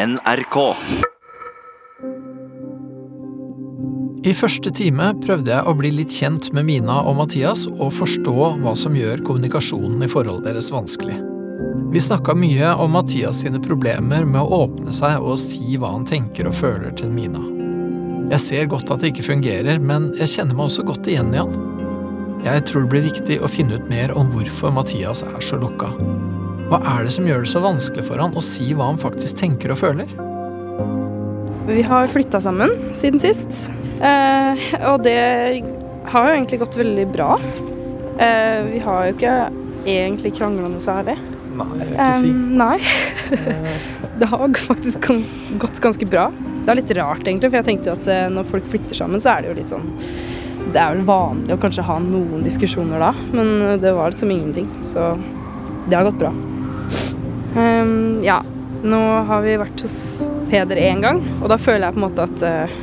NRK. I første time prøvde jeg å bli litt kjent med Mina og Mathias og forstå hva som gjør kommunikasjonen i forholdet deres vanskelig. Vi snakka mye om Mathias sine problemer med å åpne seg og si hva han tenker og føler til Mina. Jeg ser godt at det ikke fungerer, men jeg kjenner meg også godt igjen i han. Jeg tror det blir viktig å finne ut mer om hvorfor Mathias er så lukka. Hva er det som gjør det så vanskelig for han å si hva han faktisk tenker og føler? Vi har flytta sammen siden sist, eh, og det har jo egentlig gått veldig bra. Eh, vi har jo ikke egentlig krangla noe særlig. Nei, jeg vil ikke si. Eh, nei. det har faktisk gans gått ganske bra. Det er litt rart, egentlig, for jeg tenkte jo at eh, når folk flytter sammen, så er det jo litt sånn Det er vel vanlig å kanskje ha noen diskusjoner da, men det var liksom ingenting. Så det har gått bra. Ehm, ja, nå har vi vært hos Peder én gang, og da føler jeg på en måte at uh,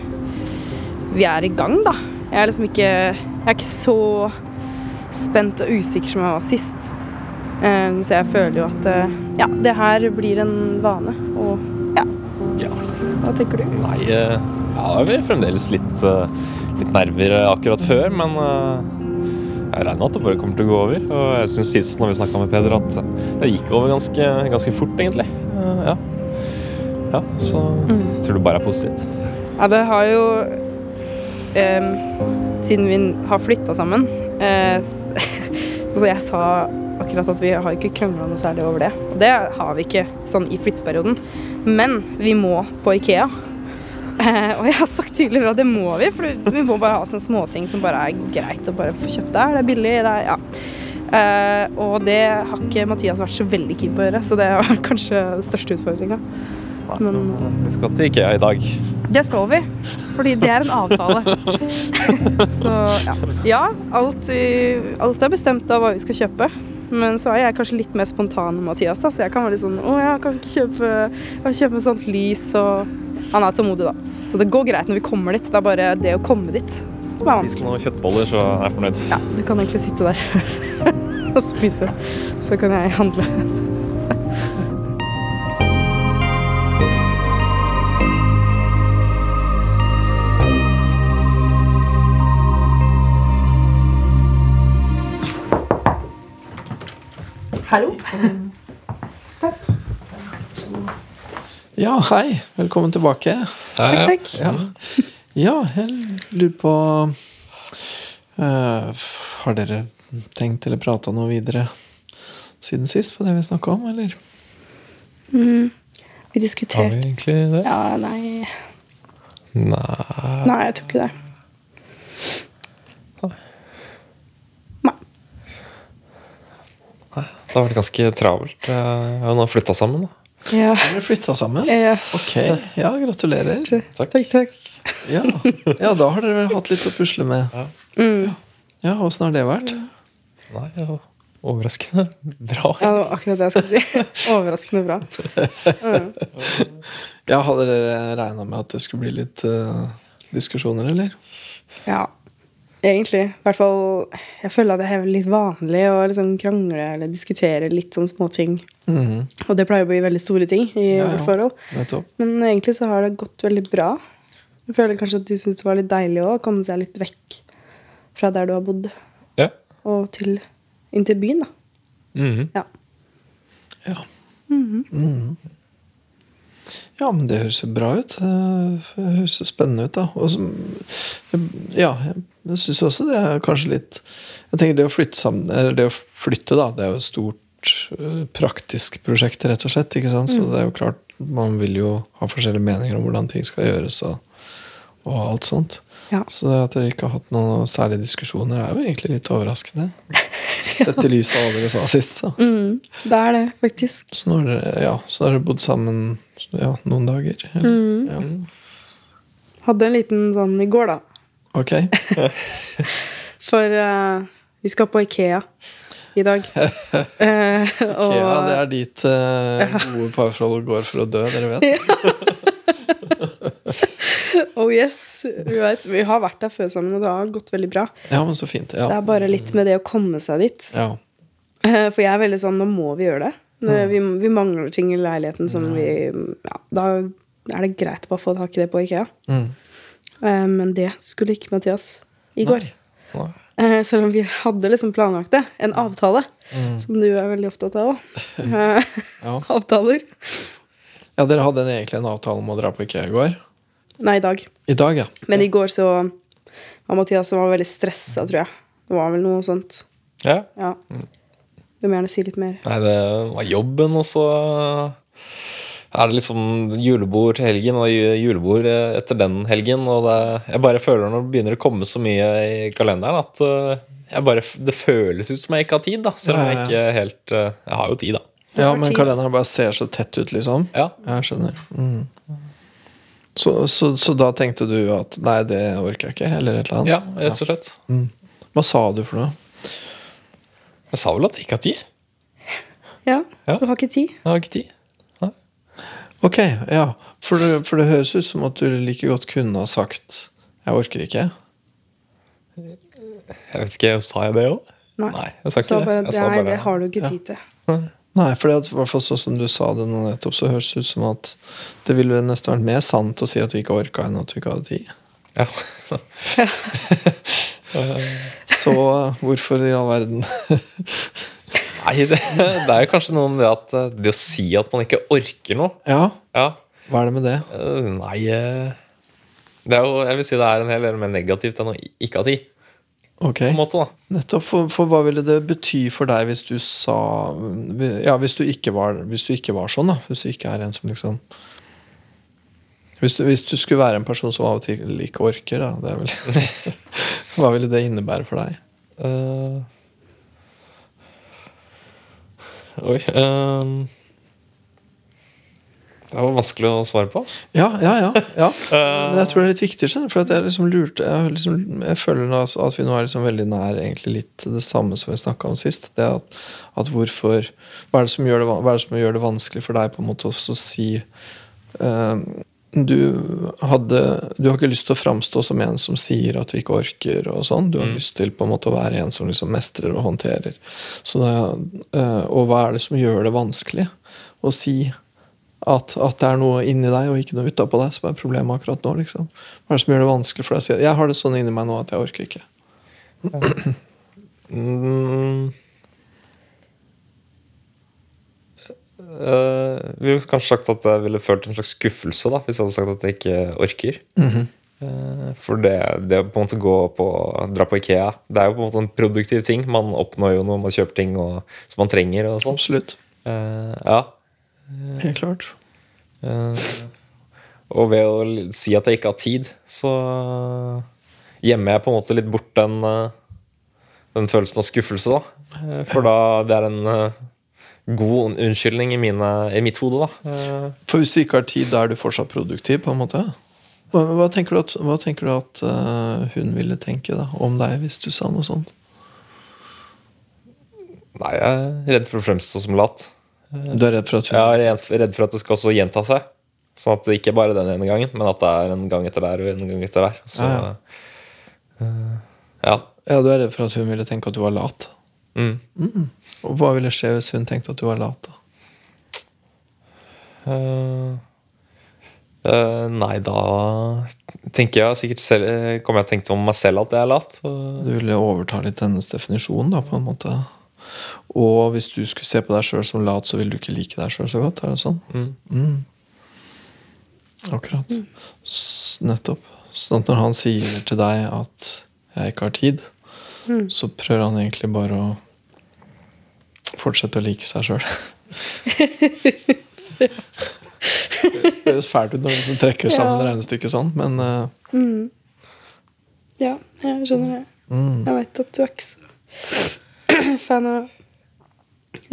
vi er i gang, da. Jeg er liksom ikke Jeg er ikke så spent og usikker som jeg var sist. Um, så jeg føler jo at uh, ja, det her blir en vane. Og ja, Ja. hva tenker du? Nei, eh, er vel fremdeles litt, litt nerver akkurat før, men jeg regner med at det bare kommer til å gå over. Og jeg syns sist når vi snakka med Peder, at det gikk over ganske, ganske fort, egentlig. Eh, Ja. ja, så jeg tror det bare er positivt. Ja, det har jo eh, Siden vi har flytta sammen eh, Så jeg sa akkurat at vi har ikke krangla noe særlig over det. Og det har vi ikke sånn i flytteperioden. Men vi må på Ikea. Eh, og jeg har sagt tydeligere at det må vi, for vi må bare ha sånne småting som bare er greit å bare få kjøpt der. Det er billig, det er ja. Eh, og det har ikke Mathias vært så veldig keen på å gjøre, så det er kanskje den største utfordringa. Men- Vi skal til Ikea i dag. Det skal vi, fordi det er en avtale. så ja. ja alt, alt er bestemt av hva vi skal kjøpe. Men så er jeg kanskje litt mer spontan enn Mathias, da, så jeg kan være litt sånn Å, jeg kan ikke kjøpe, jeg kan kjøpe sånt lys, og Han er tålmodig, da. Så det går greit når vi kommer dit. Det er bare det å komme dit som er Spis noen kjøttboller, så er jeg fornøyd. Ja, du kan egentlig sitte der og spise, så kan jeg handle. Hallo. Ja, hei. Velkommen tilbake. Takk, takk. Ja, ja jeg lurer på uh, Har dere tenkt eller prata noe videre siden sist på det vi snakka om, eller? Vi Har vi egentlig det? Ja, nei Nei Nei, jeg tror ikke det. Nei. Det har vært ganske travelt. Vi har nå flytta sammen. da. Ja. Dere flytta sammen? Ja. Ok. Ja, gratulerer. Takk. Takk, takk. Ja. ja, da har dere vel hatt litt å pusle med. Mm. Ja, åssen har det vært? Nei, ja, overraskende bra. Ja, det var akkurat det jeg skulle si. Overraskende bra. Mm. Ja, Hadde dere regna med at det skulle bli litt uh, diskusjoner, eller? Ja, egentlig. I hvert fall Jeg føler at det er litt vanlig å liksom krangle eller diskutere litt sånn småting. Mhm, Og det pleier å bli veldig store ting i Ja, ja. vårt forhold. Men egentlig så har det gått veldig bra. Jeg føler kanskje at du syns det var litt deilig òg, å komme seg litt vekk fra der du har bodd, Ja. og til, inn til byen, da. Mhm. Ja. Ja. Mhm. Ja, men det høres jo bra ut. Det høres jo spennende ut, da. Så, ja, jeg syns også det er kanskje litt Jeg tenker det å flytte sammen Eller det å flytte, da, det er jo et stort eh, praktisk prosjekt, rett og slett. Ikke sant? Så det er jo klart, man vil jo ha forskjellige meninger om hvordan ting skal gjøres, og, og alt sånt. Ja. Så det at dere ikke har hatt noen særlige diskusjoner, er jo egentlig litt overraskende. Sett i over dere sa sist, så. Mm, det er det, faktisk. Så nå har dere, ja, så har dere bodd sammen ja, noen dager? Eller? Mm. Hadde en liten sånn i går, da. Ok. For uh, vi skal på Ikea i dag. Ikea, og det er dit uh, gode parforhold går for å dø, dere vet. Oh yes! Vi, vet, vi har vært der før sammen, og det har gått veldig bra. Ja, men så fint. Det er bare litt med det å komme seg dit. ja. Eh, For jeg er veldig sånn Nå må vi gjøre det. Det- Vi, vi mangler ting i leiligheten som vi Ja, da er det greit å bare få tak i det på Ikea. Mm. Eh, men det skulle ikke Mathias i går. Nei. Nei. selv om vi hadde liksom planlagt det. En avtale. Som du er veldig opptatt av òg. Ja. Avtaler. ja, dere hadde egentlig en avtale om å dra på IKEA i går. Nei, i dag. I dag, ja. Men i går så var Mathias som var veldig stressa, tror jeg. Det var vel noe sånt. Ja. Ja. Du må gjerne si litt mer. Nei, det var jobben, og så er det liksom julebord til helgen og julebord etter den helgen. Og det, jeg bare føler når det begynner å komme så mye i kalenderen, at eh, jeg bare, det føles ut som jeg ikke har tid. da Selv om jeg ikke helt eh, Jeg har jo tid, da. Ja, men kalenderen bare ser så tett ut, liksom. Ja. Jeg skjønner. Mm. Så, så, så da tenkte du at nei, det orker jeg ikke, eller et eller annet? ja, rett og slett. Hva sa du for noe? Jeg sa vel at jeg ikke har tid. Ja, Ja. du har ikke tid. Jeg har ikke tid. Nei. Ok, ja. For det, for det høres ut som at du like godt kunne ha sagt 'jeg orker ikke'. Jeg vet ikke, Sa jeg det òg? Nei. jeg sa ikke Så det. Jeg sa nei, det har du ikke tid til. Nei, for det at, i hvert fall sånn som du sa det nå nettopp, så høres det ut som at det ville nesten vært mer sant å si at du ikke orka, enn at du ikke hadde tid. Ja. Så hvorfor i all verden Nei, det, det er jo kanskje noe med det at eh, det å si at man ikke orker noe Ja, Ja, hva er det med det? eh, nei eh, Det er jo, jeg vil si det er en hel del mer negativt enn å ikke ha tid. Ok, måte nettopp. For, for hva ville det bety for deg hvis du sa Ja, hvis du ikke var, du ikke var sånn, da. Hvis du ikke er en som liksom hvis du, hvis du skulle være en person som av og til ikke orker, da, det vel Hva ville det innebære for deg? Uh, Oi eh, Det var vanskelig å svare på. Ja, ja, ja. ja. Men jeg tror det er litt viktig, for jeg liksom lurte Jeg, liksom, jeg føler at vi nå er liksom veldig nær litt det samme som vi snakka om sist. Det at, at hvorfor hva er, det som gjør det, hva er det som gjør det vanskelig for deg på en måte å si eh, du, hadde, du har ikke lyst til å framstå som en som sier at du ikke orker. og sånn Du har lyst til på en måte å være en som liksom mestrer og håndterer. Så det, eh, og hva er det som gjør det vanskelig å si at, at det er noe inni deg og ikke noe utapå deg som er problemet akkurat nå. liksom. Hva er det som gjør det vanskelig for deg å si at jeg har det sånn inni meg nå at jeg orker ikke? Mm. Eh, ville kanskje sagt at jeg ville følt en slags skuffelse da, hvis jeg hadde sagt at jeg ikke orker. Eh, for det, det å på en måte gå på dra på Ikea, det er jo på en måte en produktiv ting. Man oppnår jo noe, man kjøper ting og, som man trenger. og sånn. Absolutt. Uh, ja. Helt klart. Eh, og ved å si at jeg ikke har tid, så gjemmer jeg på en måte litt bort den, eh, den følelsen av skuffelse. da. Eh, For da det er en eh, god unnskyldning i, mine, i mitt hode. da. Eh, For hvis du ikke har tid, da er du fortsatt produktiv, på en måte? Hva, hva tenker du at, tenker du at eh, hun ville tenke da, om deg hvis du sa noe sånt? Nei, jeg er redd for å fremstå som lat. Du er redd for at hun Jeg er redd- for at det skal også gjenta seg. Sånn at det ikke bare er den ene gangen, men at det er en gang etter der og en gang etter der. Så, Ja, ja. ja. Ja, du er redd for at hun ville tenke at du var lat. Mm. Og hva ville skje hvis hun tenkte at du var lat? da? Uh, uh, nei, da tenker jeg sikkert selv Kommer jeg til å tenke om meg selv at jeg er lat. Så, Du ville overta litt hennes definisjon, da, på en måte. Og hvis du skulle se på deg sjøl som lat, så ville du ikke like deg sjøl så godt? Er det sånn? mm. Akkurat. S nettopp. Sånn at når han sier til deg at 'jeg ikke har tid', så prøver han egentlig bare å fortsette å like seg sjøl. Det høres fælt ut når du liksom trekker sammen Ja. regnestykket sånn, men eh, Ja, jeg skjønner det. mm, Jeg vet at du er ikke så fan av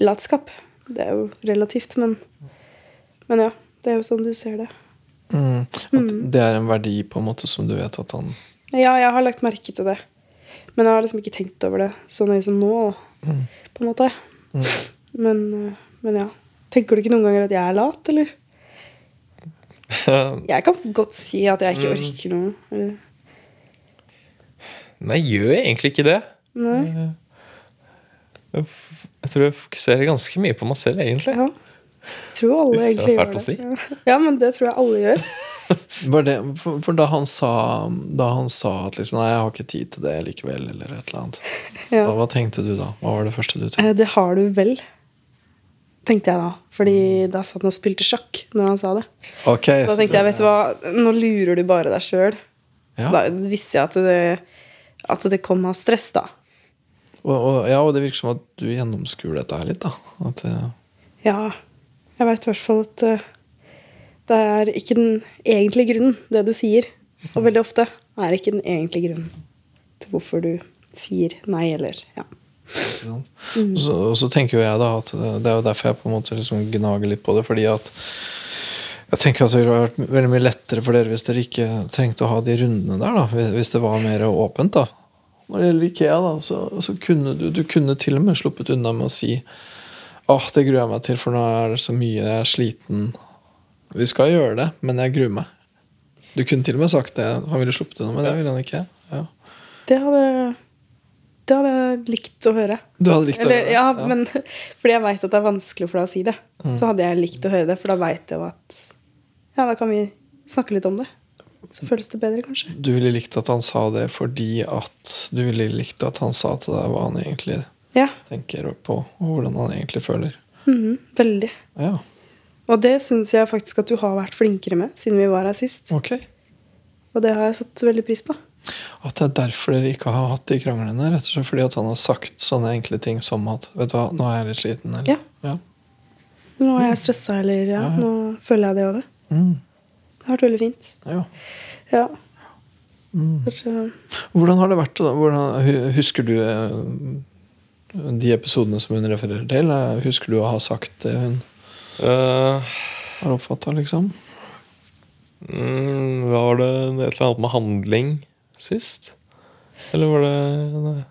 latskap. Det er jo relativt, men Men ja, det er jo sånn du ser det. mm, At det er en verdi på en måte som du vet at han Ja, jeg har lagt merke til det. Men jeg har liksom ikke tenkt over det så nøye som nå, på en måte. Men, eh, men ja. Tenker du ikke noen ganger at jeg er lat, eller? Jeg kan godt si at jeg ikke orker noe. Eller? Nei, jeg gjør egentlig ikke det. Nei. Jeg jeg tror jeg fokuserer ganske mye på meg selv, egentlig. Ja. Jeg tror alle Uff, egentlig gjør det. si. Ja. ja, men det tror jeg alle gjør. Det, for, for da han sa Da han sa at liksom Nei, jeg har ikke tid til det likevel, eller et eller annet. Ja. Hva, hva tenkte du da? Hva var det første du tenkte? Eh, Det har du vel, tenkte jeg da. Fordi da satt han og spilte sjakk når han sa det. Okay, Da tenkte jeg, vet du hva, nå lurer du bare deg sjøl. ja. Da visste jeg at det, at det kom av stress, da. Og, og, ja, og det virker som at du gjennomskuer dette her litt, da. At, uh... Ja, jeg veit i hvert fall at uh, det er ikke den egentlige grunnen, det du sier. Og veldig ofte er ikke den egentlige grunnen til hvorfor du sier nei, eller ja. Og så, og så tenker jo jeg da at det, er jo derfor jeg på en måte liksom gnager litt på det. Fordi at jeg tenker at det ville vært veldig mye lettere for dere hvis dere ikke trengte å ha de rundene der. da Hvis det var mer åpent. da Når det gjelder Ikea, da så, så kunne du, du kunne til og med sluppet unna med å si Åh, det gruer jeg meg til, for nå er det så mye, jeg er sliten. Vi skal gjøre det, men jeg gruer meg. Du kunne til og med sagt det. Han ville sluppet unna med det, ville han ikke? Ja. Det hadde, det hadde jeg likt å høre. Du hadde likt å høre det? ja, men fordi jeg veit at det er vanskelig for deg å si det. Så hadde jeg likt å høre det, for da veit jeg jo at Ja, da kan vi snakke litt om det. Så føles det bedre, kanskje. Du ville likt at han sa det fordi at Du ville likt at han sa til deg hva han egentlig Ja. tenker på, og hvordan han egentlig føler. mhm, veldig. Ja, Og det syns jeg faktisk at du har vært flinkere med siden vi var her sist. Okay. Og det har jeg satt veldig pris på. At det er derfor dere ikke har hatt de kranglene. Rett og slett fordi at han har sagt sånne enkle ting som at Vet du hva, nå er jeg litt sliten. Eller? Ja. ja. Nå er jeg stressa, eller ja, nå føler jeg det og det. Mm, har vært veldig fint. ja. Ja. Mm. Hvordan har det vært? da? Hvordan, husker du eh, de episodene som hun refererer til? Eh, Husker du å ha sagt det hun uh, har oppfatta, liksom? mm, var det et eller annet med handling sist? Eller var det nei.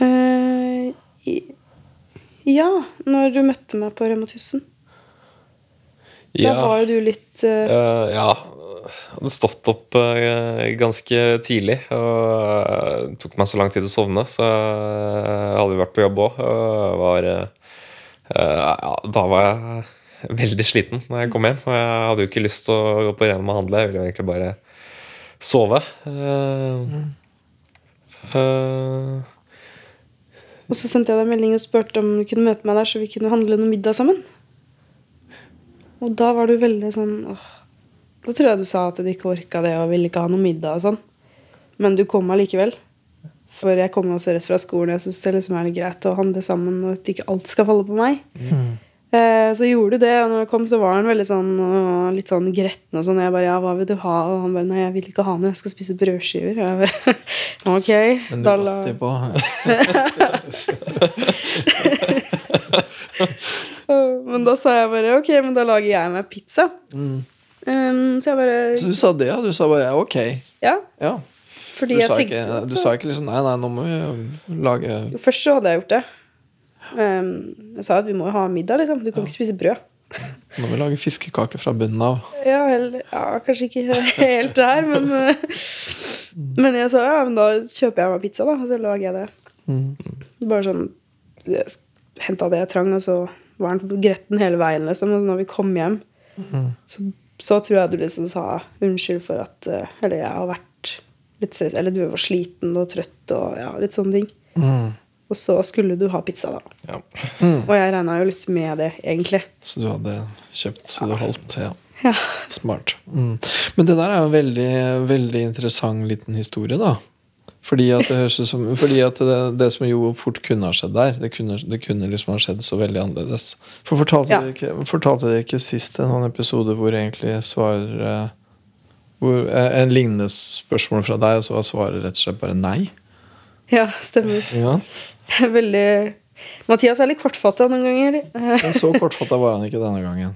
eh, i- Ja, når du møtte meg på Rema 1000. Da var jo du litt uh, Eh, ja. Hadde stått opp eh, ganske tidlig. Og eh, det tok meg så lang tid å sovne, så jeg hadde jo vært på jobb òg. ja, da var jeg veldig sliten når jeg kom hjem. Og jeg hadde jo ikke lyst til å gå på Rema og handle. Jeg ville egentlig bare sove. Eh, eh, Og så sendte jeg deg melding og spurte om du kunne møte meg der, så vi kunne handle noe middag sammen. Og da var du veldig sånn åh. Da tror jeg du sa at du ikke orka det og ville ikke ha noe middag og sånn. Men du kom allikevel. For jeg kommer også rett fra skolen. Jeg syns det liksom er greit å handle sammen, og at ikke alt skal falle på meg. Eh, så gjorde du det, og når jeg kom, så var han veldig sånn litt sånn gretten og sånn. Jeg bare ja, hva vil du ha? Og han bare nei, jeg vil ikke ha noe, jeg skal spise brødskiver. Og jeg bare ok. Men du da la- gått på Men da sa jeg bare ok, men da lager jeg meg pizza. Mm. Um, så jeg bare Så du sa det, ja? Du sa bare ja, ok. Ja, Ja. fordi Du jeg sa, tenkte ikke, at- du sa ikke liksom Nei, nei, nå må vi lage Først så hadde jeg gjort det. Um, jeg sa at vi må ha middag, liksom. Du kan ikke spise brød. Nå må vi lage fiskekaker fra bunnen av. Ja, eller, ja kanskje ikke helt der, men Men jeg sa ja, men da kjøper jeg meg pizza, da, og så lager jeg det. Mm. Bare sånn henta det jeg trang, og så var den gretten hele veien, liksom. Og når vi kom hjem, så, så tror jeg du liksom sa unnskyld for at eh, Eller jeg har vært litt stress, Eller du var sliten og trøtt og ja, litt sånne ting. Mm. Og så skulle du ha pizza, da. ja. Og jeg regna jo litt med det, egentlig. Så du hadde kjøpt så det holdt? Ja. Ja. Smart. Mm. Men det der er jo en veldig, veldig interessant liten historie, da. Fordi at som Fordi at det, det som jo fort kunne ha skjedd der, det kunne, det kunne liksom ha skjedd så veldig annerledes. For fortalte, Ja. dere, ikke, fortalte dere ikke sist en sånn episode hvor egentlig svarer eh, hvor, eh, En lignende spørsmål fra deg, og så var svaret rett og slett bare nei? ja, stemmer. Ja. Veldig Mathias er litt kortfatta noen ganger. Men så kortfatta var han ikke denne gangen.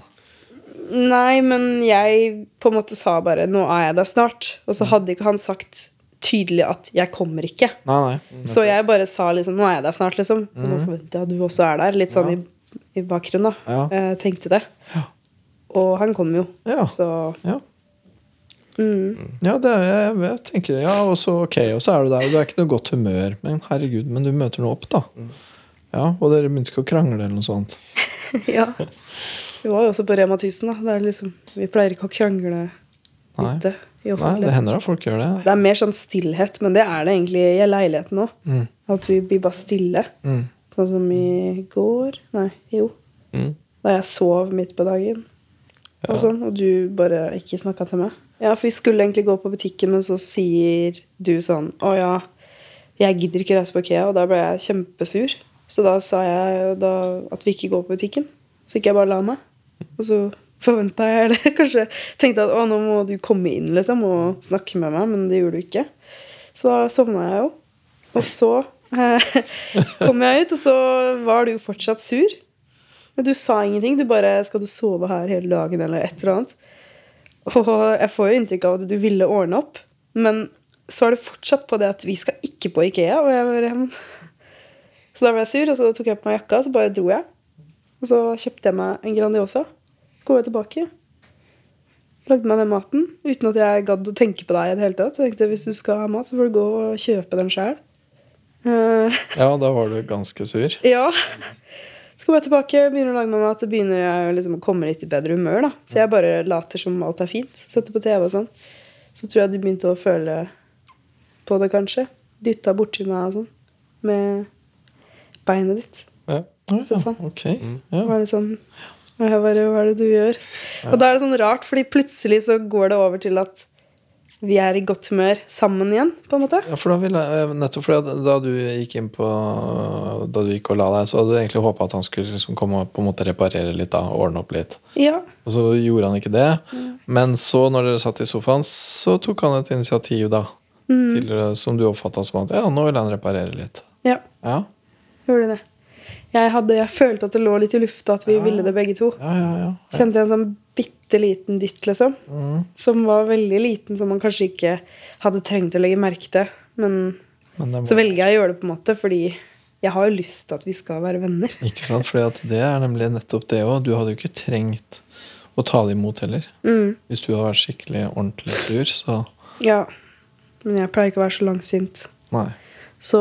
Nei, men jeg på en måte sa bare 'nå er jeg der snart'. Og så hadde ikke han sagt tydelig at 'jeg kommer ikke'. Nei, nei. Så jeg bare sa liksom 'nå er jeg der snart', liksom. Og nå forventer jeg at du også er der. Litt sånn Ja. i, i bakgrunnen, da. Ja. Jeg tenkte det. Og han kom jo. Ja. Så Ja. mm. Ja, det er, jeg, jeg tenker Ja, og så ok, og så er du der, og du er ikke noe godt humør. Men herregud, men du møter nå opp, da. Ja, Og dere begynte ikke å krangle eller noe sånt? ja. Vi var jo også på Rema 1000, da. Det er liksom, vi pleier ikke å krangle ute i Nei, det hender at folk gjør det. Det er mer sånn stillhet, men det er det egentlig i leiligheten òg. Mm. At vi blir bare stille. Mm. Sånn som i går Nei, jo. Mm. Da jeg sov midt på dagen. Og, sånn, og du bare ikke snakka til meg. Ja, for vi skulle egentlig gå på butikken, men så sier du sånn Å ja, jeg gidder ikke reise på IKEA. Og da ble jeg kjempesur. Så da sa jeg da at vi ikke går på butikken. Så ikke jeg bare la meg. Og så forventa jeg eller kanskje tenkte at å, nå må du komme inn liksom, og snakke med meg, men det gjorde du ikke. Så da sovna jeg jo. Og så eh, kom jeg ut, og så var du jo fortsatt sur. Men du sa ingenting. Du bare 'Skal du sove her hele dagen?' eller et eller annet. Og jeg får jo inntrykk av at du ville ordne opp, men så er det fortsatt på det at vi skal ikke på Ikea. Og jeg bare «Men». Så da ble jeg sur, og så tok jeg på meg jakka, og så bare dro jeg. Og så kjøpte jeg meg en Grandiosa. Går jeg tilbake. Lagde meg den maten uten at jeg gadd å tenke på deg i det hele tatt. Så jeg tenkte hvis du skal ha mat, så får du gå og kjøpe den sjøl. Ja, da var du ganske sur. Ja. Så kommer jeg tilbake, begynner å lage meg mat, så begynner jeg liksom å komme litt i bedre humør. da. Så jeg bare later som alt er fint. Setter på TV og sånn. Så tror jeg du begynte å føle på det, kanskje. Dytta borti meg og sånn. Med beinet ditt. Ja. Ja, ok. Det Ja. var litt sånn Og jeg bare Hva er det du gjør? Og da er det sånn rart, fordi plutselig så går det over til at vi er i godt humør sammen igjen, på en måte. Ja, for da ville jeg, nettopp fordi da du gikk inn på Da du gikk og la deg, så hadde du egentlig håpa at han skulle liksom komme og på en måte reparere litt, da, ordne opp litt. Ja. Og så gjorde han ikke det. Men så, når dere satt i sofaen, så tok han et initiativ, da. Mm. Til, eh, som du oppfatta som at ja, nå vil han reparere litt. Ja. Ja, Gjorde det. Jeg, hadde, jeg følte at det lå litt i lufta at vi ville det begge to. ja, ja. ja. Kjente jeg en sånn bitte liten dytt, liksom. Mm. Som var veldig liten, som man kanskje ikke hadde trengt å legge merke til. Men Men må... så velger jeg å gjøre det på en måte, fordi jeg har jo lyst til at vi skal være venner. ikke sant? At det er nemlig nettopp det òg. Du hadde jo ikke trengt å ta det imot heller. Mm. Hvis du hadde vært skikkelig ordentlig sur, så Ja. Men jeg pleier ikke å være så langsint. Nei. Så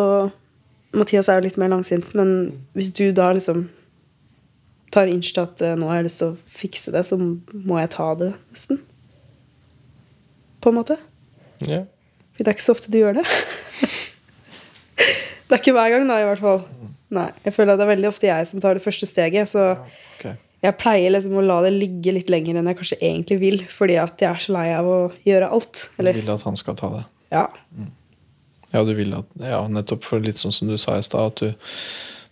Mathias er jo litt mer langsint, men hvis du da liksom tar inch til at eh, nå har jeg lyst til å fikse det, så må jeg ta det, nesten. På en måte. Ja. For det er ikke så ofte du gjør det. det er ikke hver gang, da, i hvert fall. Nei, Jeg føler at det er veldig ofte jeg som tar det første steget. Så okay. jeg pleier liksom å la det ligge litt lenger enn jeg kanskje egentlig vil. Fordi at jeg er så lei av å gjøre alt. Eller vil at han skal ta det. ja. Ja, du vil at, ja, nettopp for litt sånn som du sa i stad, at du,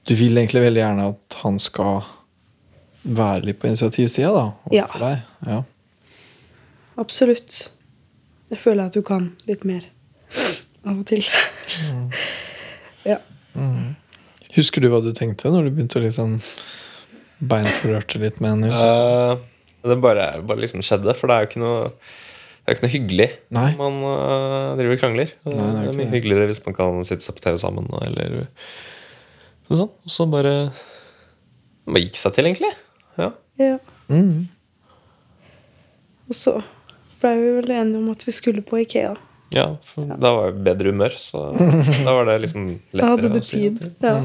du vil egentlig veldig gjerne at han skal være litt på initiativsida, da. Ja. deg. Ja. Absolutt. Jeg føler at du kan litt mer av og til. ja. Husker du hva du tenkte når du begynte å liksom beinforrørte litt med henne? Liksom? Uh, det bare, bare liksom skjedde, for det er jo ikke noe det er ikke noe hyggelig Nei. når man uh, driver og krangler. Det, Nei, det er det er mye det. hyggeligere hvis man kan sitte seg på TV sammen. Eller sånn. Og så bare bare gikk seg til, egentlig. Ja. ja. Mm. Og så blei vi vel enige om at vi skulle på Ikea. ja for Da var jeg i bedre humør, så da var det liksom Da hadde du tid. si. Ja.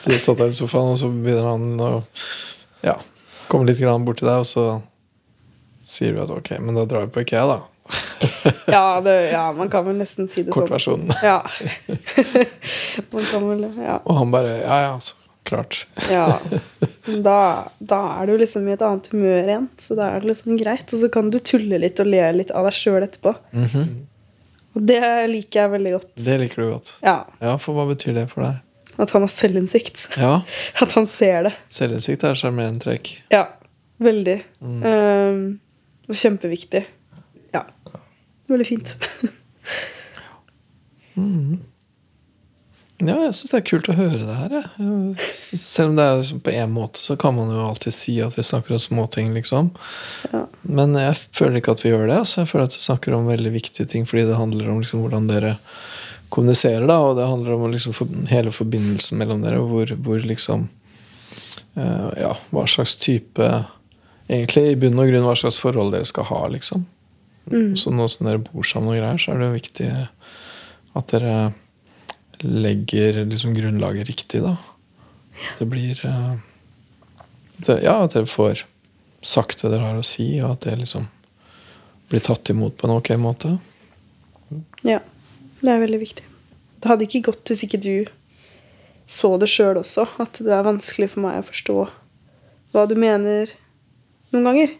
Så du satt der i sofaen, og så begynner han å ja, komme litt grann bort til deg, og så sier du at ok, men da drar vi på IKEA, da. Ja, det, ja, man kan vel nesten si det sånn. Kortversjonen. Ja. man kan vel Ja. Og han bare ja, ja, så klart. ja. Da, da er du liksom i et annet humør igjen, så da er det liksom greit. Og så kan du tulle litt og le litt av deg sjøl etterpå. Og det liker jeg veldig godt. Det liker du godt. Ja. Ja, for hva betyr det for deg? At han har selvinnsikt. Ja, At han ser det. selvinnsikt er sjarmerende trekk. Ja. Veldig. Um, og kjempeviktig. Ja. Veldig fint. Ja, jeg syns det er kult å høre det her. Jeg. Selv om det er liksom på en måte, så kan man jo alltid si at vi snakker om småting, liksom. Ja. Men jeg føler ikke at vi gjør det. Altså. Jeg føler at vi snakker om veldig viktige ting, fordi det handler om liksom hvordan dere kommuniserer, da, og det handler om liksom for, hele forbindelsen mellom dere, hvor, hvor liksom uh, Ja, hva slags type Egentlig i bunn og grunn hva slags forhold dere skal ha, liksom. Så nå som dere bor sammen og greier, så er det jo viktig at dere legger liksom grunnlaget riktig, da. Det blir eh, det, Ja, at dere får sagt det dere har å si, og at det liksom blir tatt imot på en ok måte. Ja, det er veldig viktig. Det hadde ikke gått hvis ikke du så det sjøl også, at det er vanskelig for meg å forstå hva du mener noen ganger.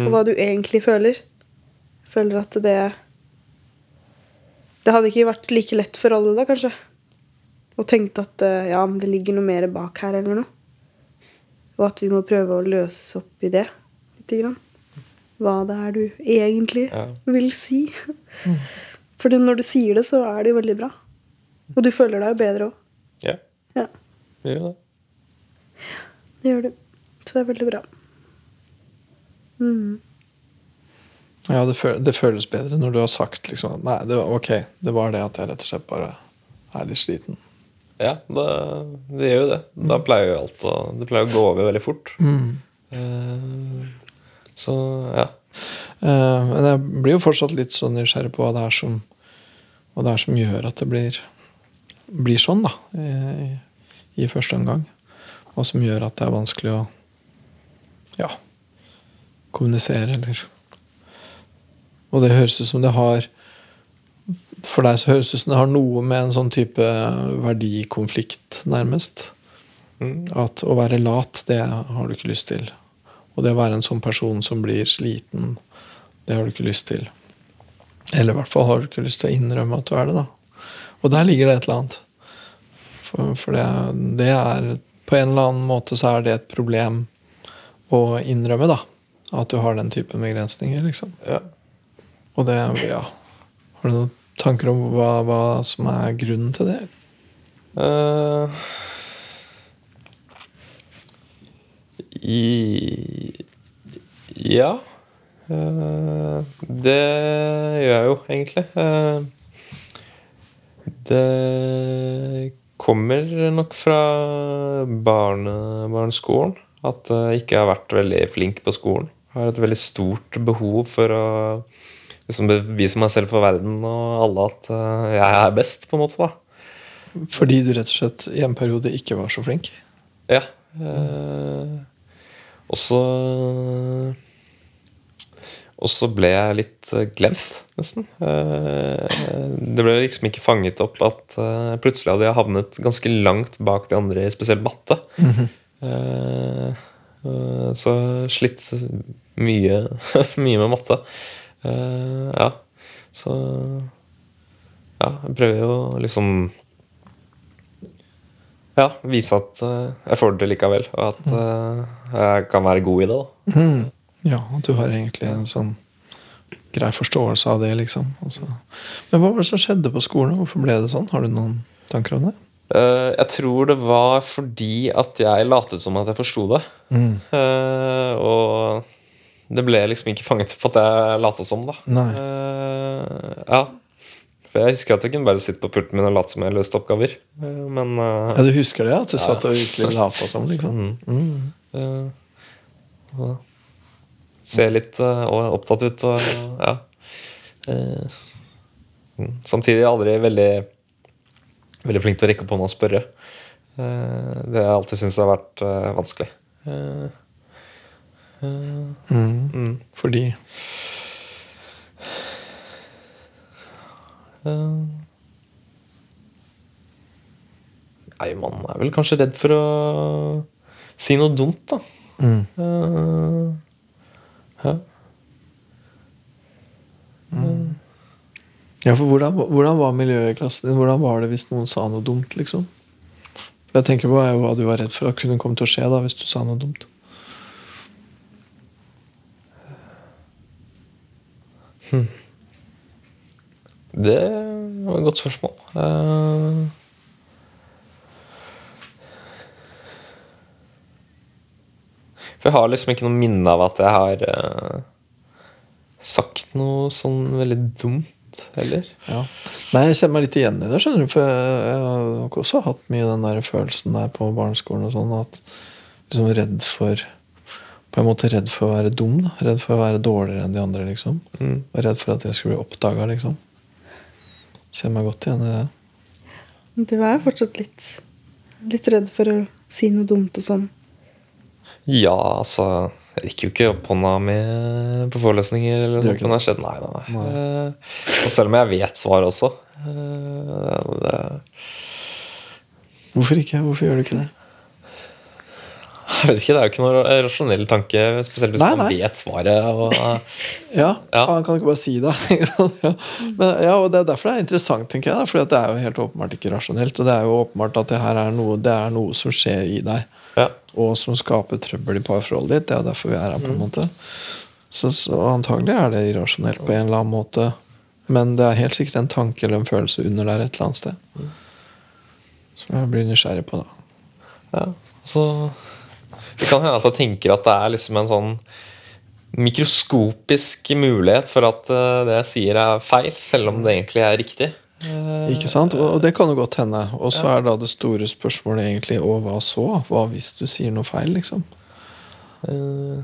Og hva du egentlig føler. Jeg føler at det Det hadde ikke vært like lett for alle da, kanskje. Og tenkte at eh, ja, det ligger noe mer bak her eller noe. Og at vi må prøve å løse opp i det lite grann. Hva det er du egentlig Ja. vil si. For når du sier det, så er det jo veldig bra. Og du føler deg jo bedre òg. Ja, Ja, vi gjør det. det gjør du. Så det er veldig bra. Mm. Ja, det, føl det føles bedre når du har sagt liksom at Nei, det var ok. Det var det at jeg rett og slett bare er litt sliten. Ja, det, det gjør jo det. Da pleier jo alt å, det pleier å gå over veldig fort. Eh, så ja. Eh, men jeg blir jo fortsatt litt så nysgjerrig på hva det er som, det er som gjør at det blir, blir sånn, da. I, I første omgang. Hva som gjør at det er vanskelig å ja, kommunisere, eller Og det høres ut som det har For deg så høres det ut som det har noe med en sånn type verdikonflikt, nærmest. Mm. At å være lat, det har du ikke lyst til. Og det å være en sånn person som blir sliten, det har du ikke lyst til. Eller i hvert fall har du ikke lyst til å innrømme at du er det, da. Og der ligger det et eller annet. For, for det, det er På en eller annen måte så er det et problem å innrømme, da. At du har den typen begrensninger, liksom. ja. Og det Ja. Har du noen tanker om hva, hva som er grunnen til det? Uh, I Ja. Uh, det gjør jeg jo egentlig. Uh, det kommer nok fra barne, barneskolen. At jeg ikke har vært veldig flink på skolen. Har et veldig stort behov for å liksom bevise meg selv for verden og alle at eh, jeg er best, på en måte. da. Fordi du rett og slett i en periode ikke var så flink? Ja. Eh, og så Og så ble jeg litt glemt, nesten. Eh, det ble liksom ikke fanget opp at eh, plutselig hadde jeg havnet ganske langt bak de andre, spesielt matte. Eh, eh, så slitt mye, mye med matte. Eh, ja. Så Ja, jeg prøver jo liksom ja, vise at eh, jeg får det til likevel, og at eh, jeg kan være god i det. da. Mm. Ja, at du har egentlig en sånn grei forståelse av det, liksom. Også. Men hva var det som skjedde på skolen? Hvorfor ble det sånn? Har du noen tanker om det? Eh, jeg tror det var fordi at jeg latet som at jeg forsto det. Mm. Uh, og det ble liksom ikke fanget opp at jeg lata som, da. Nei. Eh, ja. For jeg husker at jeg kunne bare sitte på pulten min og late som jeg løste oppgaver. Men Ja, du husker det? At du satt og virkelig lata som, liksom? Mm. Mm. og Se litt opptatt ut og ja. Mm. samtidig aldri veldig Veldig flink til å rekke opp hånda og spørre. Det det jeg alltid syntes har vært eh, vanskelig. Eh, eh, Mm. mm. Fordi Eh, Nei, man er vel kanskje redd for å si noe dumt, da. mm. Eh, ja. Ja, for hvordan, hvordan var miljøet i klassen din? Hvordan var det hvis noen sa noe dumt, liksom? Jeg tenker på er jo hva du var redd for at kunne komme til å skje da hvis du sa noe dumt. Det var et godt spørsmål. Uh... For jeg har liksom ikke noe minne av at jeg har uh, sagt noe sånn veldig dumt heller. Ja. Nei, jeg kjenner meg litt igjen i det, skjønner du. For jeg, jeg har også hatt mye den der følelsen der på barneskolen og sånn at liksom redd for På en måte redd for å være dum. Da. Redd for å være dårligere enn de andre, liksom. Mm. Og redd for at jeg skulle bli oppdaga, liksom. Kjenner meg godt igjen i det. Du er fortsatt litt, litt redd for å Si noe dumt og sånn. Ja, altså Jeg rekker jo ikke opp hånda mi på forelesninger eller sånt. Men det skjedd, nei, nei, nei. Eh, og selv om jeg vet svaret også eh, det, Hvorfor ikke? Hvorfor gjør du ikke det? Jeg vet ikke, Det er jo ikke noe rasjonell tanke, spesielt hvis Nei, man nei. vet svaret. Og, Ja, Ja. Han kan ikke bare si det. Men, ja, og Det er derfor det er interessant, tenker jeg. Fordi det er jo helt åpenbart ikke rasjonelt. Og det er jo åpenbart at det her er noe, det er noe som skjer i deg. Og som skaper trøbbel i parforholdet ditt. Det er jo derfor vi er her, på en måte. Så, så antagelig er det irrasjonelt på en eller annen måte. Men det er helt sikkert en tanke eller en følelse under der et eller annet sted. Som jeg blir nysgjerrig på, da. Ja, altså Det kan hende at jeg tenker at det er liksom en sånn mikroskopisk mulighet for at eh, det jeg sier er feil, selv om det egentlig er riktig. Eh, Ikke sant? Og, og det kan jo godt hende. Og så er da det store spørsmålet egentlig Og hva så? Hva hvis du sier noe feil, liksom? eh,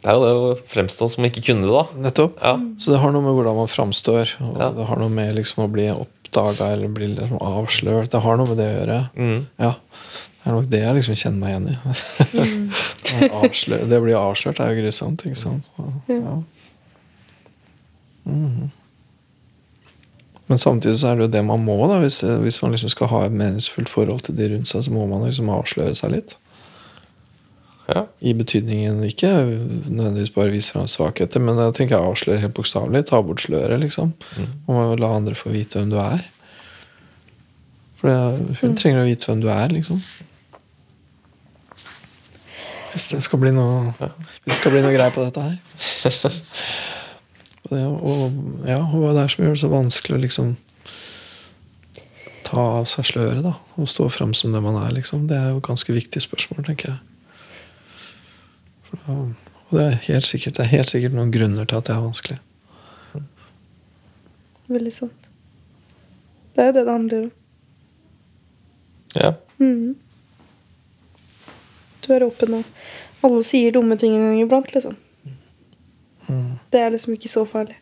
Det er jo det å fremstå som ikke kunne det, da. Nettopp. Ja. Så det har noe med hvordan man framstår, og Ja. det har noe med liksom å bli oppdaga eller bli liksom avslørt. Det har noe med det å gjøre. Mm. Ja. Det er nok det jeg liksom kjenner meg igjen i. Mm. det å bli avslørt er jo grusomt, ikke sant. Så, ja. Mhm. Men samtidig så er det jo det man må, da. Hvis, hvis man liksom skal ha et meningsfullt forhold til de rundt seg, så må man liksom avsløre seg litt. Ja. I betydningen ikke nødvendigvis bare vise fram svakheter, men jeg tenker jeg avslører helt bokstavelig. Ta bort sløret, liksom. Og la andre få vite hvem du er. For det, hun trenger å vite hvem du er, liksom. Hvis det skal bli noe Hvis det skal bli noe greier på dette her. Og, det, og, ja, og hva det er som gjør det så vanskelig å liksom ta av seg sløret da, og stå fram som det man er, liksom. Det er jo et ganske viktig spørsmål, tenker jeg. For, og det er helt sikkert, det er helt sikkert noen grunner til at det er vanskelig. Veldig sant. Det er jo det det handler om. ja. Mm. Du er åpen, og alle sier dumme ting en gang iblant, liksom. Det er liksom ikke så farlig.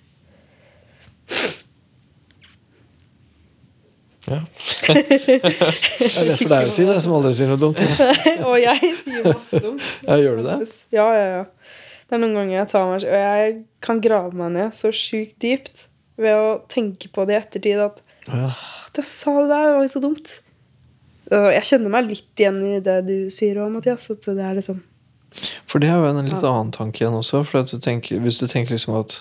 ja. Det er lett for deg å si det, som aldri sier noe dumt. og jeg sier masse dumt. Ja, gjør du det? Ja, ja, ja. Det er noen ganger jeg tar meg Og jeg kan grave meg ned så sjukt dypt ved å tenke på det i ettertid at Ja. Jeg sa det der, det var jo så dumt. Og jeg kjenner meg litt igjen i det du sier òg, Mathias. At det er liksom For det er jo en litt annen tanke igjen også. For at du tenker, hvis du tenker liksom at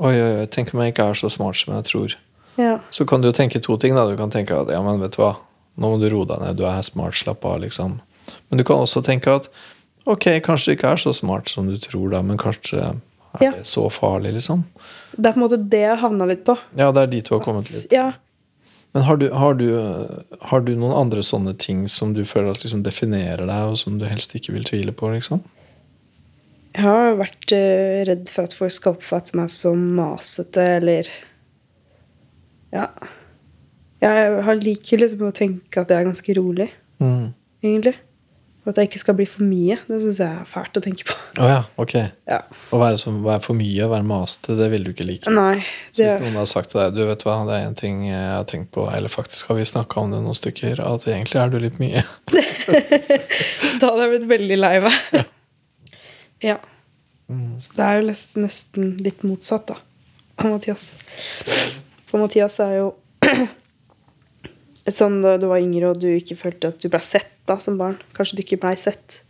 Oi, oi, oi, tenk om jeg ikke er så smart som jeg tror. Ja. Så kan du jo tenke to ting. da Du kan tenke at ja, men vet du hva, nå må du roe deg ned. Du er smart, slapp av, liksom. Men du kan også tenke at ok, kanskje du ikke er så smart som du tror, da, men kanskje er Ja. det så farlig, liksom? Det er på en måte det jeg havna litt på. Ja, det er dit du har kommet litt. Ja. Men har du, har, du, har du noen andre sånne ting som du føler at liksom definerer deg, og som du helst ikke vil tvile på? liksom? Jeg har vært eh, redd for at folk skal oppfatte meg som masete, eller Ja. Jeg har liker liksom å tenke at jeg er ganske rolig, Mm. egentlig. Og at det ikke skal bli for mye. Det syns jeg er fælt å tenke på. Å ja, ok. Ja. Å være, så, være for mye, være maste, det vil du ikke like. Nei. Så hvis noen har sagt til deg du vet hva, det er en ting jeg har tenkt på, eller faktisk har vi snakka om det noen stykker, at egentlig er du litt mye. da hadde jeg blitt veldig lei meg. Ja. Mm. Så det er jo nesten, litt motsatt, da, av Mathias. For Mathias er jo sånn da du var yngre og du ikke følte at du ble sett da som barn. Kanskje du ikke blei sett.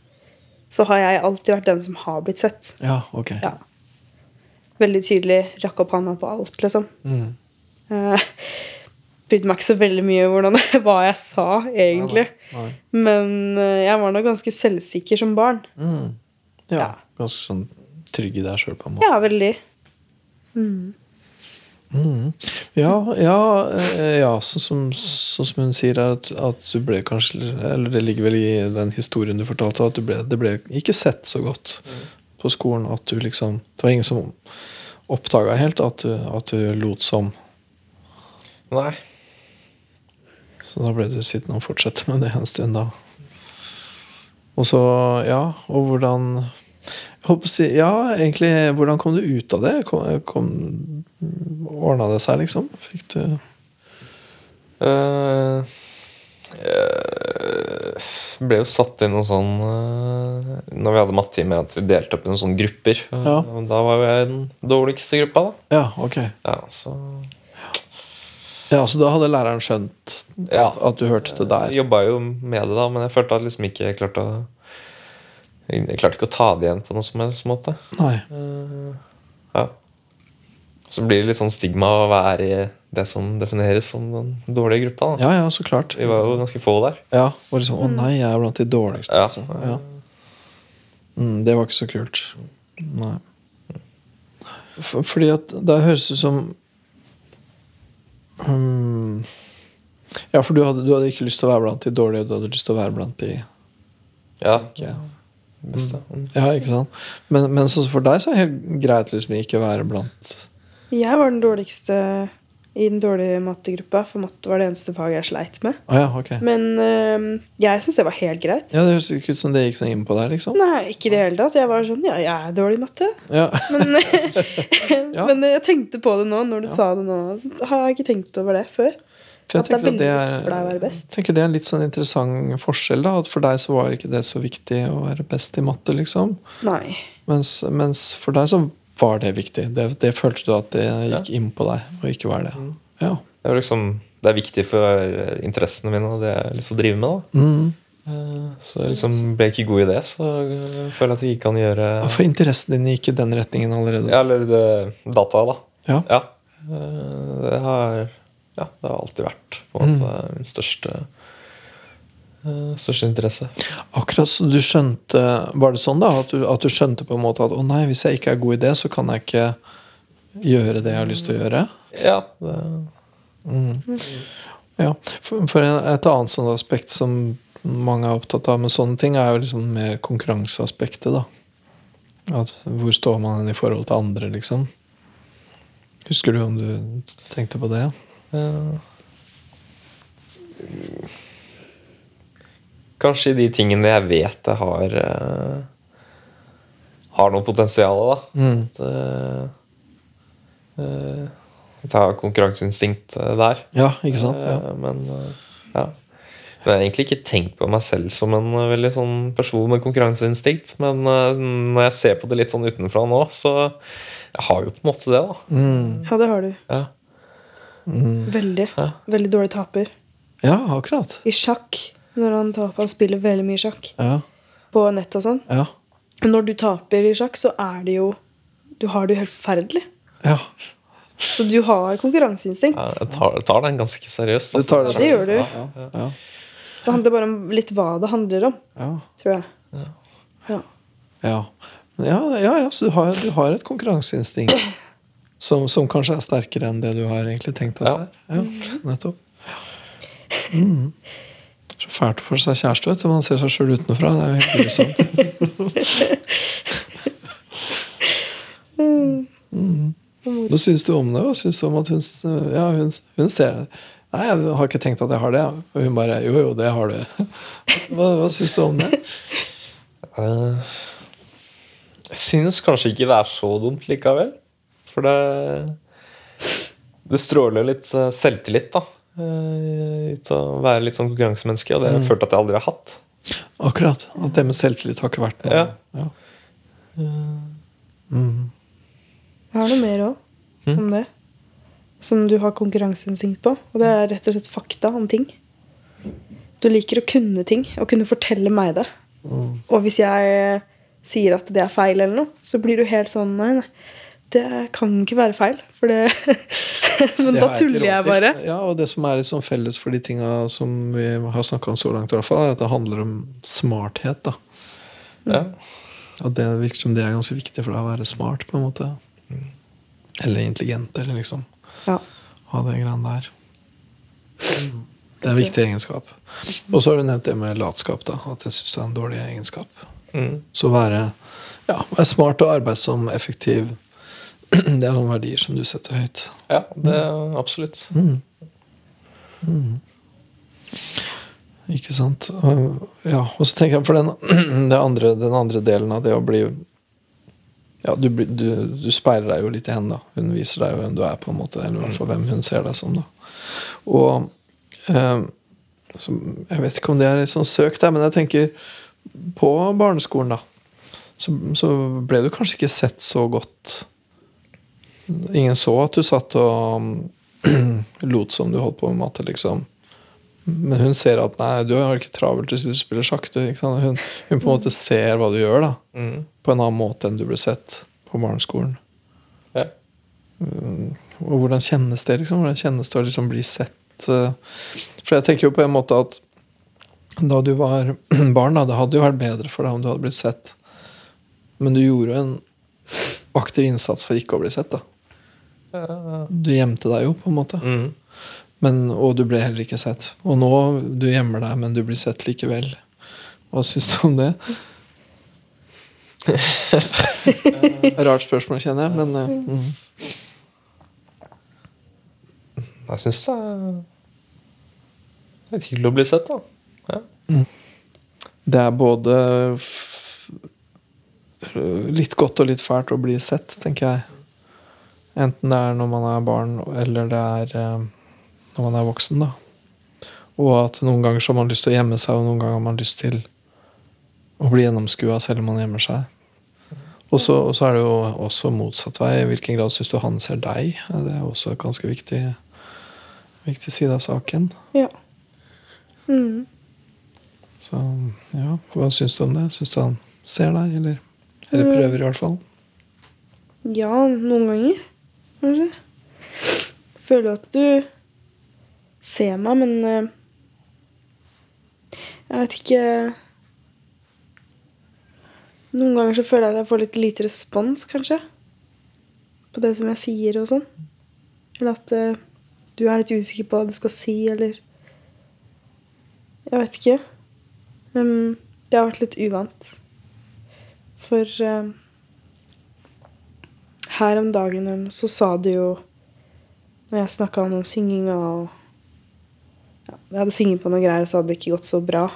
Så har jeg alltid vært den som har blitt sett. Ja, ok. Ja. Veldig tydelig. Rakk opp handa på alt, liksom. Mm. Uh, Brydde meg ikke så veldig mye hvordan, hva jeg sa, egentlig. Nei. Men uh, jeg var nok ganske selvsikker som barn. Mm. Ja, Ja. ganske sånn trygg i deg sjøl, på en måte. Ja, veldig. Mm. Ja, ja, eh, ja sånn som, så som hun sier, er at, at du ble kanskje Eller det ligger vel i den historien du fortalte, at du ble, det ble ikke sett så godt på skolen. At du liksom Det var ingen som oppdaga helt at du, at du lot som. Nei. Så da ble du sittende og fortsette med det en stund, da. Og så, ja, og hvordan jeg holdt på å si, Ja, egentlig, hvordan kom du ut av det? Kom, kom, Ordna det seg, liksom? Fikk du uh, jeg ble jo satt inn noen sånn eh, Når vi hadde mattetimer, at vi delte opp i noen sånne grupper. Ja. Da var jo jeg den dårligste gruppa, da. Ja, ok. Ja, så Ja, Så da hadde læreren skjønt Ja. at, at du hørte til der? Jobba jo med det, da, men jeg følte at jeg liksom ikke klarte å Jeg klarte ikke å ta det igjen på noen som helst måte. Nei. Eh, ja. Så blir det litt sånn stigma å være i det som defineres som den dårlige gruppa. da. Ja, ja, så klart. Vi var jo ganske få der. Ja, og liksom, Å nei, jeg er blant de dårligste. Ja. Liksom. Ja. Mm, det var ikke så kult. Nei. For, fordi at det høres ut som um, Ja, for du hadde, du hadde ikke lyst til å være blant de dårlige, du hadde lyst til å være blant de Ja, ikke beste. Mm. Ja, ikke sant? Men, men så for deg så er det helt greit liksom ikke være blant Jeg var den dårligste i den dårlige mattegruppa, for matte var det eneste faget jeg sleit med. Å ja, okay. Men øhm, jeg syns det var helt greit. Ja, Det høres ikke ut som det gikk noe inn på deg, liksom. Nei, ikke i det hele tatt. Jeg var sånn Ja, jeg er dårlig i matte. Ja. Men, men jeg tenkte på det nå, når du sa det nå. Så har jeg ikke tenkt over det før. For jeg At det er tenker at det er, for deg å være best. tenker det er en litt sånn interessant forskjell. da, at For deg så var ikke det så viktig å være best i matte, liksom. Nei. Mens, mens for deg så var det viktig. Det, det følte du at det gikk inn på deg, og ikke var det. Mm. Ja. Det er, liksom, det er viktig for interessene mine og det jeg har lyst til å drive med. da. Mm. Eh, Så jeg liksom ble ikke god i det, så jeg føler at jeg ikke kan gjøre For interessen din gikk i den retningen allerede? Ja, eller det, data, da. Ja. Ja. Eh, Det har, ja, det har alltid vært på en måte min største eh, Største interesse. Akkurat så du skjønte Var det sånn da, at du, at du skjønte på en måte at å nei, hvis jeg ikke er god i det, så kan jeg ikke gjøre det jeg har lyst til å gjøre? Ja, det, Ja, for, for et annet sånt aspekt som mange er opptatt av med sånne ting, er jo liksom mer konkurranseaspektet, da. At hvor står man i forhold til andre, liksom? Husker du om du tenkte på det? Eh, Kanskje i de tingene jeg vet jeg har uh, Har noe potensial, da. Mm. At, eh, eh, at jeg har konkurranseinstinkt der. Ja, ikke sant? Ja. Men ja. Men jeg har egentlig ikke tenkt på meg selv som en veldig sånn person med konkurranseinstinkt. Men når jeg ser på det litt sånn utenfra nå, så jeg har jo på en måte det, da. Mm. Ja, det har du. Ja. Veldig. Veldig dårlig taper. ja, akkurat. I sjakk. Når han taper, han spiller veldig mye sjakk Ja, på nett og sånn. ja, når du taper i sjakk, så er det jo Du har det jo helt forferdelig. ja. Så du har konkurranseinstinkt. Ja, Jeg tar, tar den ganske seriøst. Du tar det Det gjør du. Ja, ja, Det handler bare om litt hva det handler om, ja. tror jeg. Ja. Ja, ja, ja, ja så du har, du har et konkurranseinstinkt som, som kanskje er sterkere enn det du har egentlig tenkt at det er. Ja, nettopp. Mm. Så fælt å få seg kjæreste, vet du. Man ser seg sjøl utenfra. Det er jo helt grusomt. Mm. Hva syns du om det? Hva syns du om at hun, ja, hun, hun ser det? Nei, jeg har ikke tenkt at jeg har det. Og hun bare Jo, jo, det har du. Hva, hva syns du om det? Eh, Jeg synes kanskje ikke det er så dumt likevel. For det Det stråler litt eh, selvtillit, da. til å være litt sånn konkurransemenneske, og det har jeg følt at jeg aldri har hatt. Akkurat. At det med selvtillit har ikke vært noe. Ja. Ja. Jeg har noe mer òg om det. Som du har konkurranseinstinkt på. Og det er rett og slett fakta om ting. Du liker å kunne ting, og kunne fortelle meg det. Og hvis jeg sier at det er feil, eller noe, så blir du helt sånn Nei, nei. Det kan ikke være feil. For det Men Det da tuller jeg bare. Ja, og det som er litt sånn felles for de tinga som vi har snakka om så langt, i hvert fall, er at det handler om smarthet. da. Ja. At det virker som det er ganske viktig for deg å være smart, på en måte. Eller intelligent, eller liksom Ja. ha det greiene der. Det er en viktig egenskap. Og så har du nevnt det med latskap, da. At jeg syns det er en dårlig egenskap. Mm. Så være, ja, være smart og arbeidsom, effektiv, det er noen verdier som du setter høyt. ja, det er absolutt. Ikke sant? Ja, og så tenker jeg på den, den, andre, den andre delen av det å bli Ja, du, du, du speiler deg jo litt i henne, da. Hun viser deg jo hvem du er, på en måte. Eller i hvert fall hvem hun ser deg som, da. Og eh, så, Jeg vet ikke om det er litt sånn søkt, men jeg tenker på barneskolen, da. Så, så ble du kanskje ikke sett så godt. Ingen så at du satt og lot som du holdt på med matte, liksom. Men hun ser at nei, du har ikke travelt hvis du spiller sjakk. Du? Hun, hun på en måte ser hva du gjør, da. Mm. På en annen måte enn du ble sett på barneskolen. Ja. Mm, Og hvordan kjennes det liksom? Hvordan kjennes det å liksom bli sett? eh? For jeg tenker jo på en måte at da du var barn, da, det hadde jo vært bedre for deg om du hadde blitt sett. Men du gjorde jo en aktiv innsats for ikke å bli sett. da. Du gjemte deg jo, på en måte. Mm. Men, og du ble heller ikke sett. Og nå du gjemmer deg, men du blir sett likevel. Hva syns du om det? Rart spørsmål, kjenner jeg, men eh, mm. Jeg syns det er hyggelig å bli sett, da. Ja. det er både litt godt og litt fælt å bli sett, tenker jeg. Enten det er når man er barn, eller det er eh, når man er voksen, da. Og at noen ganger så har man lyst til å gjemme seg, og noen ganger har man lyst til å bli gjennomskua selv om man gjemmer seg. Og så er det jo også motsatt vei. I hvilken grad syns du han ser deg? Det er også en ganske viktig, viktig side av saken. Ja. Mm. Så ja, hva syns du om det? Syns du han ser deg, eller, eller prøver i hvert fall? Ja, noen ganger, kanskje. Føler at du ser meg, men eh, Jeg vet ikke Noen ganger så føler jeg at jeg får litt lite respons, kanskje. På det som jeg sier og sånn. Eller at eh, du er litt usikker på hva du skal si, eller Jeg vet ikke. Men det har vært litt uvant. For eh, her om dagen så sa du jo Når jeg snakka om den synginga og ja, Jeg hadde sunget på noen greier, så hadde det ikke gått så bra.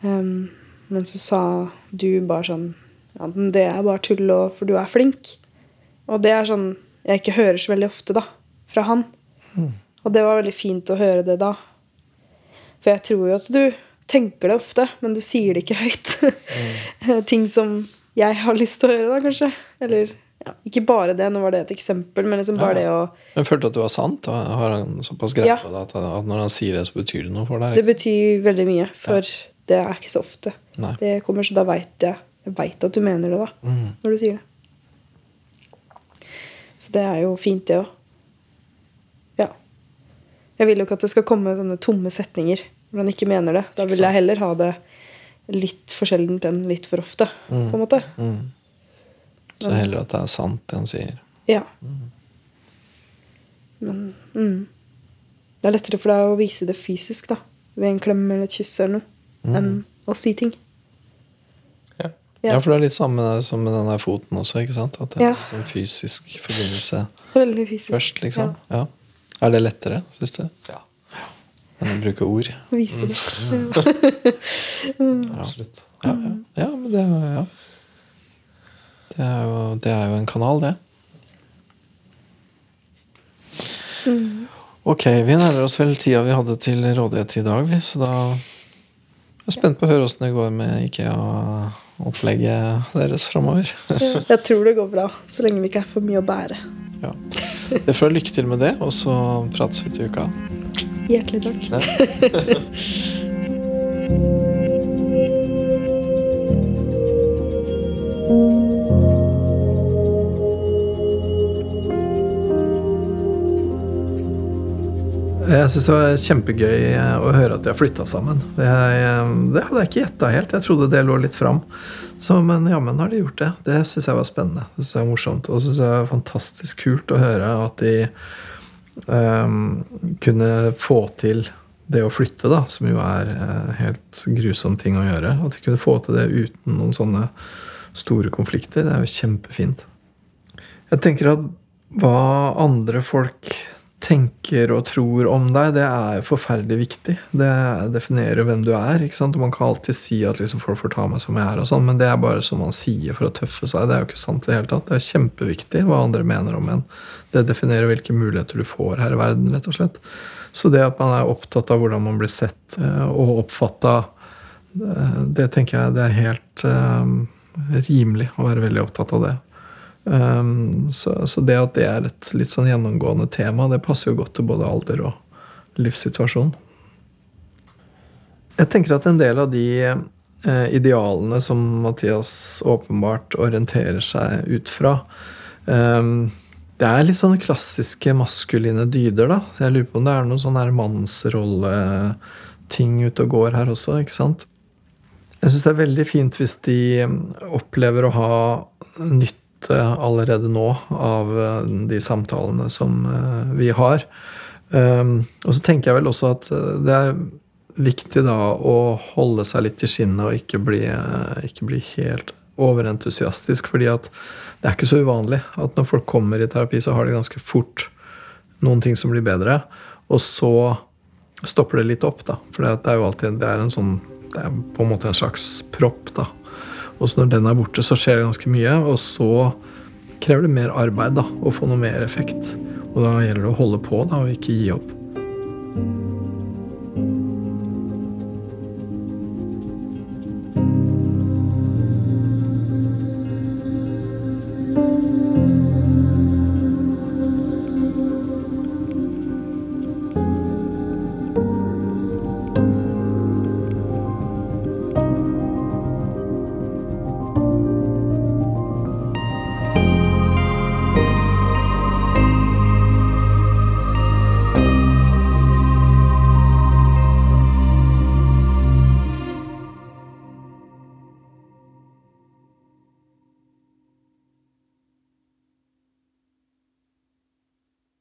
Um, men så sa du bare sånn Ja, men det er bare tull, og, for du er flink. Og det er sånn jeg ikke hører så veldig ofte, da. Fra han. Og det var veldig fint å høre det da. For jeg tror jo at du tenker det ofte, men du sier det ikke høyt. Ting som jeg har lyst til å høre, da, kanskje. Eller ikke bare det, nå var det et eksempel, men liksom bare det å Men følte du at det var sant? Har han såpass greie Ja. på det at, når han sier det, så betyr det noe for deg? Det betyr veldig mye, for det er ikke så ofte. Nei. Det kommer, så da veit jeg Jeg vet at du mener det, da. Mm. Når du sier det. Så det er jo fint, det òg. Ja. Jeg vil jo ikke at det skal komme sånne tomme setninger hvor han ikke mener det. Da vil jeg heller ha det litt for sjeldent enn litt for ofte, på en måte. Mm. Så heller at det er sant, det han sier. Ja. Men mm. det er lettere for deg å vise det fysisk, da. Ved en klem eller et kyss eller noe. Enn å si ting. Ja. Ja. Ja. for det er litt samme som med den der foten også, ikke sant? At det er Ja. en sånn fysisk forbindelse Veldig fysisk. først, liksom. Ja. Er det lettere, syns du? ja. Enn å bruke ord? Vise det. Absolutt. Ja, ja. ja men det, ja. Det, er jo, det er jo en kanal, det. Ok, vi nærmer oss vel tida vi hadde til rådighet i dag, vi, så da jeg er spent på å høre åssen det går med IKEA-opplegget deres framover. Jeg tror det går bra, så lenge det ikke er for mye å bære. Ja. Det får lykke til med det, og så prates vi til uka. Hjertelig takk. Jeg syns det var kjempegøy eh, å høre at de har flytta sammen. Det, eh, det hadde jeg ikke gjetta helt. Jeg trodde det lå litt fram. Så, men jammen har de gjort det. Det syns jeg var spennende. Det synes jeg var morsomt. Og så syns jeg det var fantastisk kult å høre at de um, kunne få til det å flytte, da, som jo er en helt grusom ting å gjøre. At de kunne få til det uten noen sånne store konflikter. Det er jo kjempefint. Jeg tenker at hva andre folk tenker og tror om deg, det er forferdelig viktig. Det definerer hvem du er. ikke sant? Og man kan alltid si at liksom folk får ta meg som jeg er, og sånn, men det er bare som man sier for å tøffe seg. Det er jo ikke sant i det hele tatt. Det er kjempeviktig hva andre mener om en. Det definerer hvilke muligheter du får her i verden, rett og slett. Så det at man er opptatt av hvordan man blir sett eh, og oppfatta, eh, det tenker jeg det er helt um, rimelig å være veldig opptatt av det. Um, så, så, det at det er et litt sånn gjennomgående tema, det passer jo godt til både alder og livssituasjon. Jeg tenker at en del av de eh, idealene som Mathias åpenbart orienterer seg ut fra um, Det er litt sånne klassiske maskuline dyder, da. Så jeg lurer på om det er noen sånne mannsrolleting ute og går her også, ikke sant? Jeg syns det er veldig fint hvis de opplever å ha nytt allerede nå av eh, de samtalene som eh, vi har. Ehm, og så tenker jeg vel også at eh, det er viktig da å holde seg litt i skinnet og ikke bli, ikke bli helt overentusiastisk. fordi at det er ikke så uvanlig at når folk kommer i terapi, så har de ganske fort noen ting som blir bedre. Og så stopper det litt opp, da. For det er jo alltid det er en sånn Det er på en måte en slags propp, da. Og så når den er borte, så skjer det ganske mye. Og så krever det mer arbeid da, å få noe mer effekt. Og da gjelder det å holde på da, og ikke gi opp.